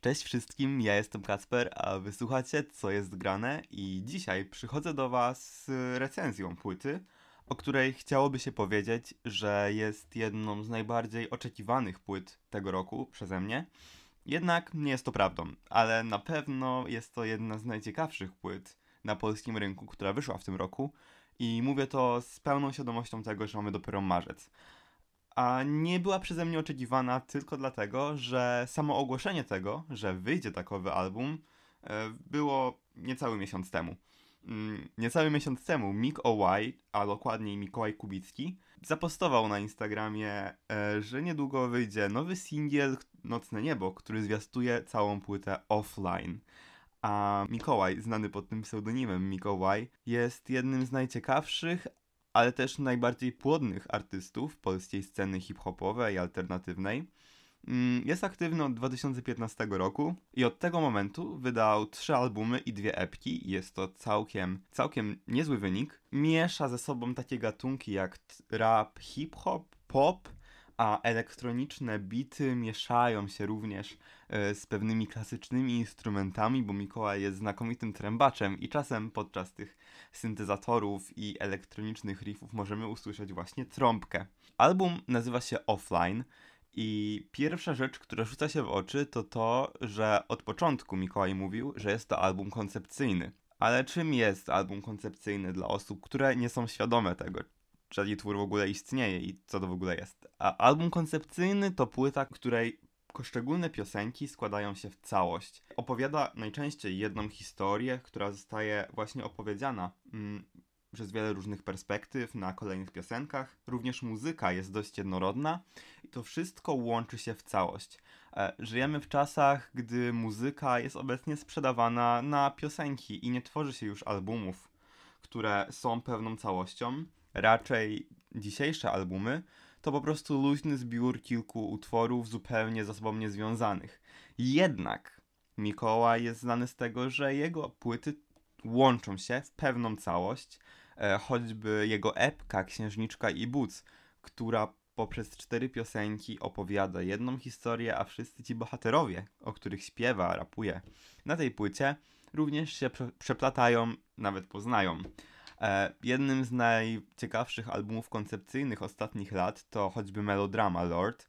Cześć wszystkim, ja jestem Kacper, a wysłuchacie co jest grane? I dzisiaj przychodzę do was z recenzją płyty, o której chciałoby się powiedzieć, że jest jedną z najbardziej oczekiwanych płyt tego roku przeze mnie. Jednak nie jest to prawdą, ale na pewno jest to jedna z najciekawszych płyt na polskim rynku, która wyszła w tym roku. I mówię to z pełną świadomością tego, że mamy dopiero marzec a nie była przeze mnie oczekiwana tylko dlatego, że samo ogłoszenie tego, że wyjdzie takowy album, e, było niecały miesiąc temu. Mm, niecały miesiąc temu Mik O'Y, a dokładniej Mikołaj Kubicki, zapostował na Instagramie, e, że niedługo wyjdzie nowy singiel Nocne Niebo, który zwiastuje całą płytę offline. A Mikołaj, znany pod tym pseudonimem Mikołaj, jest jednym z najciekawszych, ale też najbardziej płodnych artystów polskiej sceny hip-hopowej i alternatywnej. Mm, jest aktywny od 2015 roku i od tego momentu wydał trzy albumy i dwie epki. Jest to całkiem, całkiem niezły wynik. Miesza ze sobą takie gatunki jak rap, hip-hop, pop, a elektroniczne bity mieszają się również e, z pewnymi klasycznymi instrumentami, bo Mikołaj jest znakomitym trębaczem i czasem podczas tych syntezatorów i elektronicznych riffów możemy usłyszeć właśnie trąbkę. Album nazywa się Offline i pierwsza rzecz, która rzuca się w oczy, to to, że od początku Mikołaj mówił, że jest to album koncepcyjny. Ale czym jest album koncepcyjny dla osób, które nie są świadome tego, czy twór w ogóle istnieje i co to w ogóle jest? A album koncepcyjny to płyta, której poszczególne piosenki składają się w całość. Opowiada najczęściej jedną historię, która zostaje właśnie opowiedziana mm, przez wiele różnych perspektyw na kolejnych piosenkach. Również muzyka jest dość jednorodna i to wszystko łączy się w całość. E, żyjemy w czasach, gdy muzyka jest obecnie sprzedawana na piosenki i nie tworzy się już albumów, które są pewną całością. Raczej dzisiejsze albumy to po prostu luźny zbiór kilku utworów zupełnie ze sobą niezwiązanych. Jednak Mikołaj jest znany z tego, że jego płyty łączą się w pewną całość, e, choćby jego epka Księżniczka i Buc, która poprzez cztery piosenki opowiada jedną historię, a wszyscy ci bohaterowie, o których śpiewa, rapuje na tej płycie, również się prze przeplatają, nawet poznają. E, jednym z najciekawszych albumów koncepcyjnych ostatnich lat to choćby Melodrama Lord,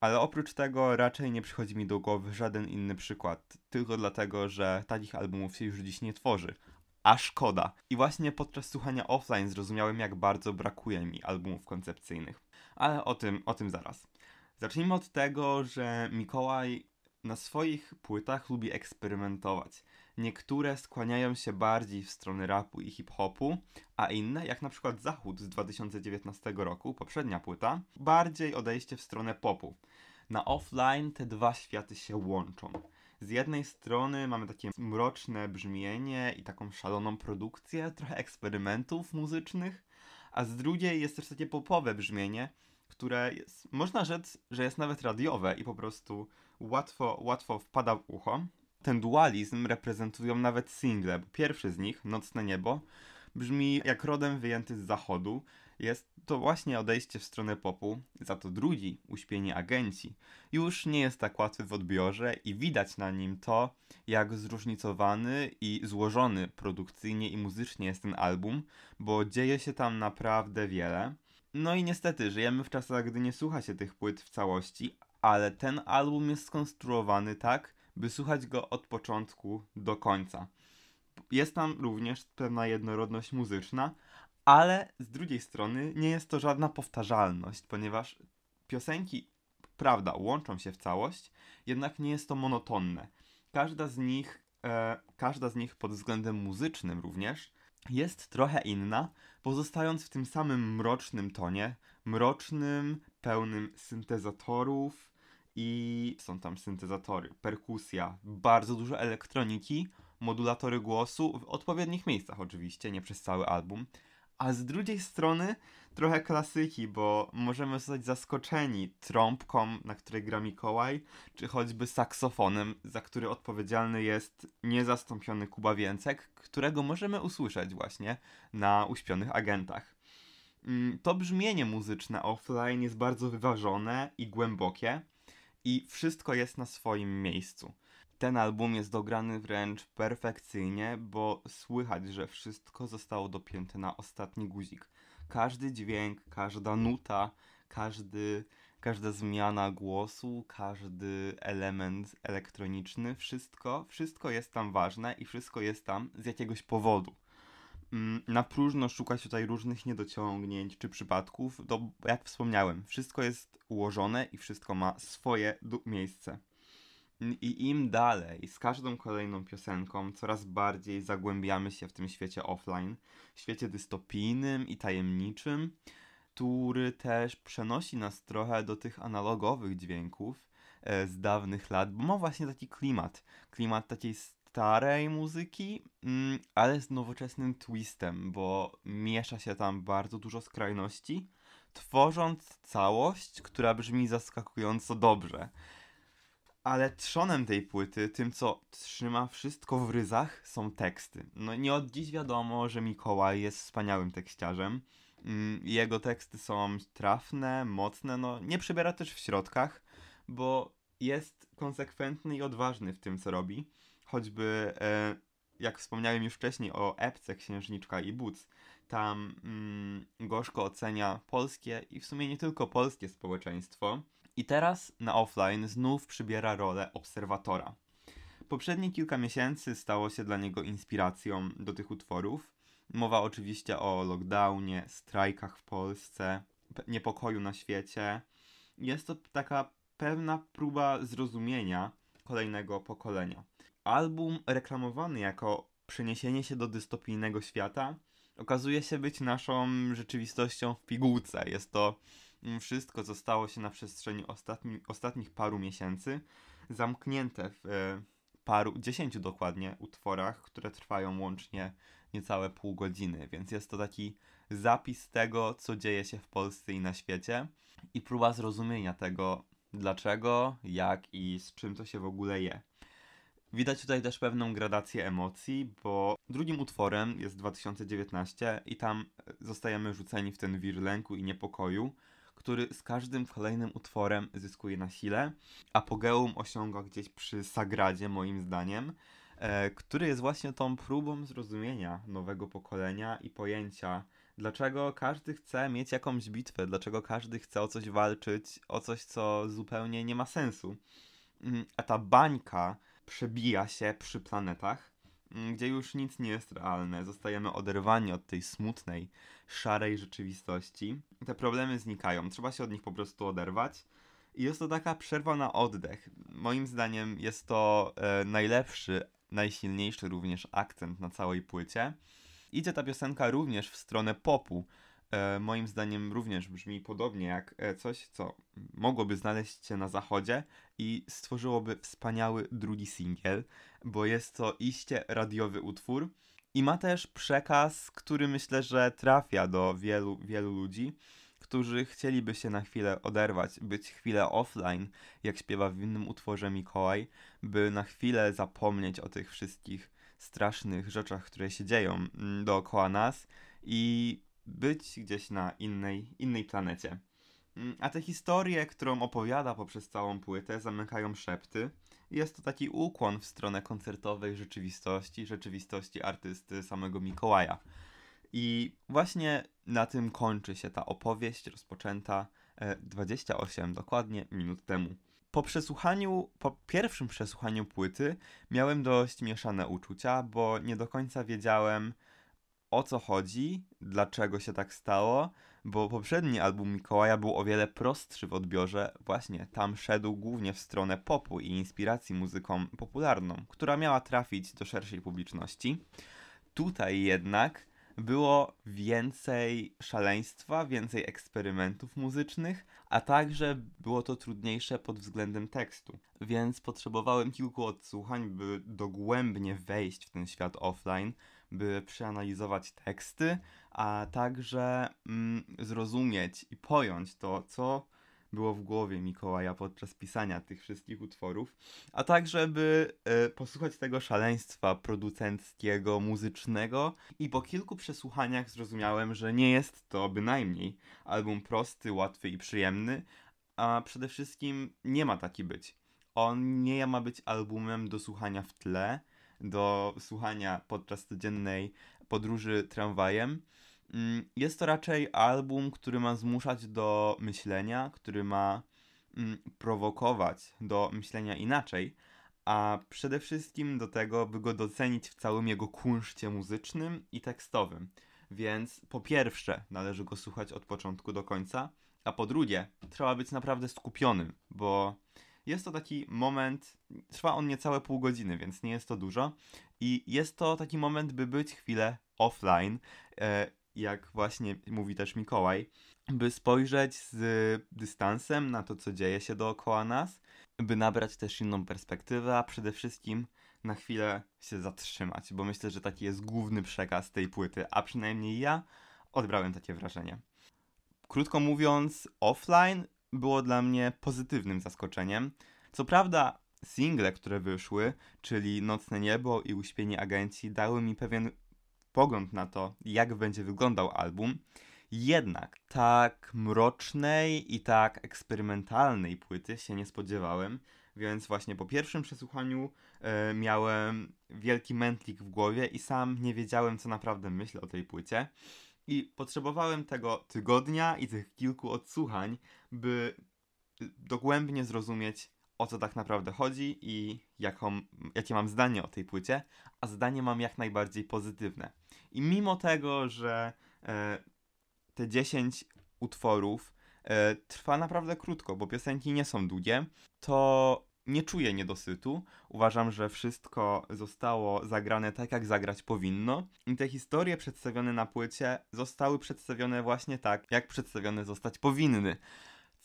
ale oprócz tego raczej nie przychodzi mi do głowy żaden inny przykład, tylko dlatego, że takich albumów się już dziś nie tworzy. A szkoda. I właśnie podczas słuchania offline zrozumiałem, jak bardzo brakuje mi albumów koncepcyjnych. Ale o tym, o tym zaraz. Zacznijmy od tego, że Mikołaj na swoich płytach lubi eksperymentować. Niektóre skłaniają się bardziej w stronę rapu i hip-hopu, a inne, jak na przykład Zachód z 2019 roku, poprzednia płyta, bardziej odejście w stronę popu. Na offline te dwa światy się łączą. Z jednej strony mamy takie mroczne brzmienie i taką szaloną produkcję, trochę eksperymentów muzycznych, a z drugiej jest też takie popowe brzmienie, które jest, można rzec, że jest nawet radiowe i po prostu łatwo, łatwo wpada w ucho. Ten dualizm reprezentują nawet single, bo pierwszy z nich, Nocne Niebo, brzmi jak rodem wyjęty z zachodu. Jest to właśnie odejście w stronę popu, za to drugi, Uśpienie Agenci, już nie jest tak łatwy w odbiorze i widać na nim to, jak zróżnicowany i złożony produkcyjnie i muzycznie jest ten album, bo dzieje się tam naprawdę wiele. No i niestety, żyjemy w czasach, gdy nie słucha się tych płyt w całości, ale ten album jest skonstruowany tak, by słuchać go od początku do końca. Jest tam również pewna jednorodność muzyczna, ale z drugiej strony nie jest to żadna powtarzalność, ponieważ piosenki, prawda, łączą się w całość, jednak nie jest to monotonne. Każda z nich, e, każda z nich pod względem muzycznym również jest trochę inna, pozostając w tym samym mrocznym tonie, mrocznym, pełnym syntezatorów i są tam syntezatory, perkusja, bardzo dużo elektroniki, modulatory głosu w odpowiednich miejscach oczywiście, nie przez cały album. A z drugiej strony trochę klasyki, bo możemy zostać zaskoczeni trąbką, na której gra Mikołaj, czy choćby saksofonem, za który odpowiedzialny jest niezastąpiony Kuba Więcek, którego możemy usłyszeć właśnie na Uśpionych Agentach. Mm, to brzmienie muzyczne offline jest bardzo wyważone i głębokie i wszystko jest na swoim miejscu. Ten album jest dograny wręcz perfekcyjnie, bo słychać, że wszystko zostało dopięte na ostatni guzik. Każdy dźwięk, każda nuta, każdy, każda zmiana głosu, każdy element elektroniczny, wszystko, wszystko jest tam ważne i wszystko jest tam z jakiegoś powodu. Mm, na próżno szukać tutaj różnych niedociągnięć czy przypadków, to jak wspomniałem, wszystko jest ułożone i wszystko ma swoje miejsce. I im dalej, z każdą kolejną piosenką, coraz bardziej zagłębiamy się w tym świecie offline, świecie dystopijnym i tajemniczym, który też przenosi nas trochę do tych analogowych dźwięków e, z dawnych lat, bo ma właśnie taki klimat. Klimat takiej starej muzyki, mm, ale z nowoczesnym twistem, bo miesza się tam bardzo dużo skrajności, tworząc całość, która brzmi zaskakująco dobrze. Ale trzonem tej płyty, tym co trzyma wszystko w ryzach, są teksty. No nie od dziś wiadomo, że Mikołaj jest wspaniałym tekściarzem. Mm, jego teksty są trafne, mocne, no nie przybiera też w środkach, bo jest konsekwentny i odważny w tym, co robi. Choćby, e, jak wspomniałem już wcześniej o epce Księżniczka i Boots, tam mm, gorzko ocenia polskie i w sumie nie tylko polskie społeczeństwo. I teraz na offline znów przybiera rolę obserwatora. Poprzednie kilka miesięcy stało się dla niego inspiracją do tych utworów. Mowa oczywiście o lockdownie, strajkach w Polsce, niepokoju na świecie. Jest to taka pewna próba zrozumienia kolejnego pokolenia. Album reklamowany jako przeniesienie się do dystopijnego świata okazuje się być naszą rzeczywistością w pigułce. Jest to wszystko, co stało się na przestrzeni ostatni, ostatnich paru miesięcy, zamknięte w e, paru, dziesięciu dokładnie utworach, które trwają łącznie niecałe pół godziny, więc jest to taki zapis tego, co dzieje się w Polsce i na świecie i próba zrozumienia tego, dlaczego, jak i z czym to się w ogóle je. Widać tutaj też pewną gradację emocji, bo drugim utworem jest 2019 i tam zostajemy rzuceni w ten wir lęku i niepokoju, który z każdym kolejnym utworem zyskuje na sile. Apogeum osiąga gdzieś przy Sagradzie, moim zdaniem, e, który jest właśnie tą próbą zrozumienia nowego pokolenia i pojęcia, dlaczego każdy chce mieć jakąś bitwę, dlaczego każdy chce o coś walczyć, o coś, co zupełnie nie ma sensu. Mm, a ta bańka przebija się przy planetach, mm, gdzie już nic nie jest realne, zostajemy oderwani od tej smutnej, szarej rzeczywistości. Te problemy znikają, trzeba się od nich po prostu oderwać. I jest to taka przerwa na oddech. Moim zdaniem jest to e, najlepszy, najsilniejszy również akcent na całej płycie. Idzie ta piosenka również w stronę popu, e, moim zdaniem również brzmi podobnie jak e, coś, co mogłoby znaleźć się na zachodzie i stworzyłoby wspaniały drugi singiel, bo jest to iście radiowy utwór i ma też przekaz, który myślę, że trafia do wielu, wielu ludzi, którzy chcieliby się na chwilę oderwać, być chwilę offline, jak śpiewa w innym utworze Mikołaj, by na chwilę zapomnieć o tych wszystkich strasznych rzeczach, które się dzieją mm, dookoła nas i być gdzieś na innej, innej planecie. Mm, a te historie, którą opowiada poprzez całą płytę, zamykają szepty. Jest to taki ukłon w stronę koncertowej rzeczywistości, rzeczywistości artysty samego Mikołaja. I właśnie na tym kończy się ta opowieść rozpoczęta 28 e, dokładnie minut temu. Po przesłuchaniu, po pierwszym przesłuchaniu płyty miałem dość mieszane uczucia, bo nie do końca wiedziałem o co chodzi, dlaczego się tak stało, bo poprzedni album Mikołaja był o wiele prostszy w odbiorze, właśnie tam szedł głównie w stronę popu i inspiracji muzyką popularną, która miała trafić do szerszej publiczności. Tutaj jednak było więcej szaleństwa, więcej eksperymentów muzycznych, a także było to trudniejsze pod względem tekstu. Więc potrzebowałem kilku odsłuchań, by dogłębnie wejść w ten świat offline, by przeanalizować teksty, a także mm, zrozumieć i pojąć to, co było w głowie Mikołaja podczas pisania tych wszystkich utworów, a także by y, posłuchać tego szaleństwa producenckiego, muzycznego i po kilku przesłuchaniach zrozumiałem, że nie jest to bynajmniej album prosty, łatwy i przyjemny, a przede wszystkim nie ma taki być. On nie ma być albumem do słuchania w tle, do słuchania podczas codziennej podróży tramwajem. Mm, jest to raczej album, który ma zmuszać do myślenia, który ma mm, prowokować do myślenia inaczej, a przede wszystkim do tego, by go docenić w całym jego kunszcie muzycznym i tekstowym. Więc po pierwsze, należy go słuchać od początku do końca, a po drugie, trzeba być naprawdę skupionym, bo jest to taki moment, trwa on niecałe pół godziny, więc nie jest to dużo. I jest to taki moment, by być chwilę offline, e, jak właśnie mówi też Mikołaj, by spojrzeć z dystansem na to, co dzieje się dookoła nas, by nabrać też inną perspektywę, a przede wszystkim na chwilę się zatrzymać, bo myślę, że taki jest główny przekaz tej płyty, a przynajmniej ja odbrałem takie wrażenie. Krótko mówiąc, offline było dla mnie pozytywnym zaskoczeniem. Co prawda, single, które wyszły, czyli Nocne Niebo i Uśpieni Agenci, dały mi pewien pogląd na to, jak będzie wyglądał album. Jednak tak mrocznej i tak eksperymentalnej płyty się nie spodziewałem, więc właśnie po pierwszym przesłuchaniu e, miałem wielki mętlik w głowie i sam nie wiedziałem, co naprawdę myślę o tej płycie. I potrzebowałem tego tygodnia i tych kilku odsłuchań, by dogłębnie zrozumieć, o co tak naprawdę chodzi i jaką, jakie mam zdanie o tej płycie, a zdanie mam jak najbardziej pozytywne. I mimo tego, że e, te 10 utworów e, trwa naprawdę krótko, bo piosenki nie są długie, to nie czuję niedosytu. Uważam, że wszystko zostało zagrane tak, jak zagrać powinno. I te historie przedstawione na płycie zostały przedstawione właśnie tak, jak przedstawione zostać powinny.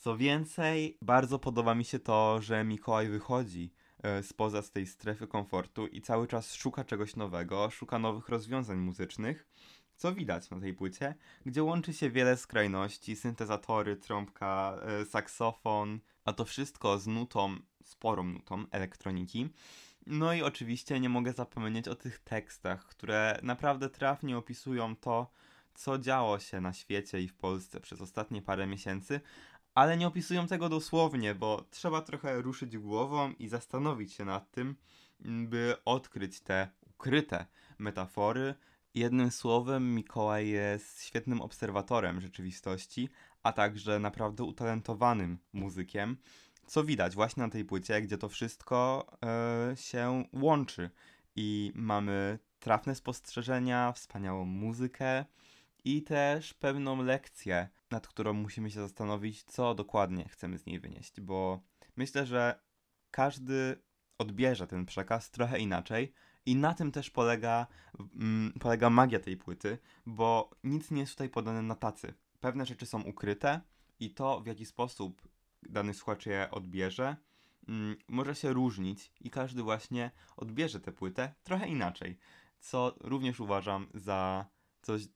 Co więcej, bardzo podoba mi się to, że Mikołaj wychodzi e, spoza z tej strefy komfortu i cały czas szuka czegoś nowego, szuka nowych rozwiązań muzycznych, co widać na tej płycie, gdzie łączy się wiele skrajności, syntezatory, trąbka, e, saksofon, a to wszystko z nutą, sporą nutą elektroniki. No i oczywiście nie mogę zapomnieć o tych tekstach, które naprawdę trafnie opisują to, co działo się na świecie i w Polsce przez ostatnie parę miesięcy, ale nie opisują tego dosłownie, bo trzeba trochę ruszyć głową i zastanowić się nad tym, by odkryć te ukryte metafory. Jednym słowem, Mikołaj jest świetnym obserwatorem rzeczywistości, a także naprawdę utalentowanym muzykiem, co widać właśnie na tej płycie, gdzie to wszystko e, się łączy i mamy trafne spostrzeżenia, wspaniałą muzykę i też pewną lekcję, nad którą musimy się zastanowić, co dokładnie chcemy z niej wynieść, bo myślę, że każdy odbierze ten przekaz trochę inaczej. I na tym też polega, mm, polega magia tej płyty, bo nic nie jest tutaj podane na tacy pewne rzeczy są ukryte i to, w jaki sposób dany słuchacz je odbierze, mm, może się różnić i każdy właśnie odbierze tę płytę trochę inaczej, co również uważam za coś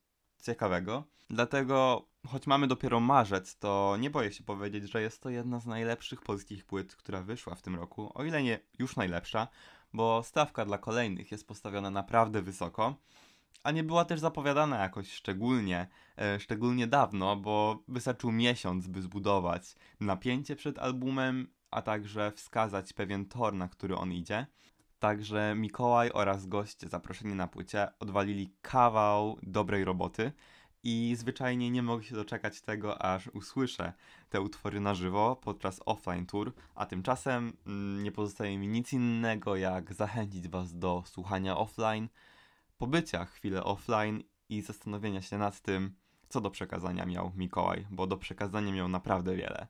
ciekawego. Dlatego, choć mamy dopiero marzec, to nie boję się powiedzieć, że jest to jedna z najlepszych polskich płyt, która wyszła w tym roku, o ile nie już najlepsza, bo stawka dla kolejnych jest postawiona naprawdę wysoko a nie była też zapowiadana jakoś szczególnie, e, szczególnie dawno, bo wystarczył miesiąc, by zbudować napięcie przed albumem, a także wskazać pewien tor, na który on idzie. Także Mikołaj oraz goście zaproszeni na płycie odwalili kawał dobrej roboty i zwyczajnie nie mogę się doczekać tego, aż usłyszę te utwory na żywo podczas offline tour, a tymczasem mm, nie pozostaje mi nic innego jak zachęcić Was do słuchania offline, pobycia chwilę offline i zastanowienia się nad tym, co do przekazania miał Mikołaj, bo do przekazania miał naprawdę wiele.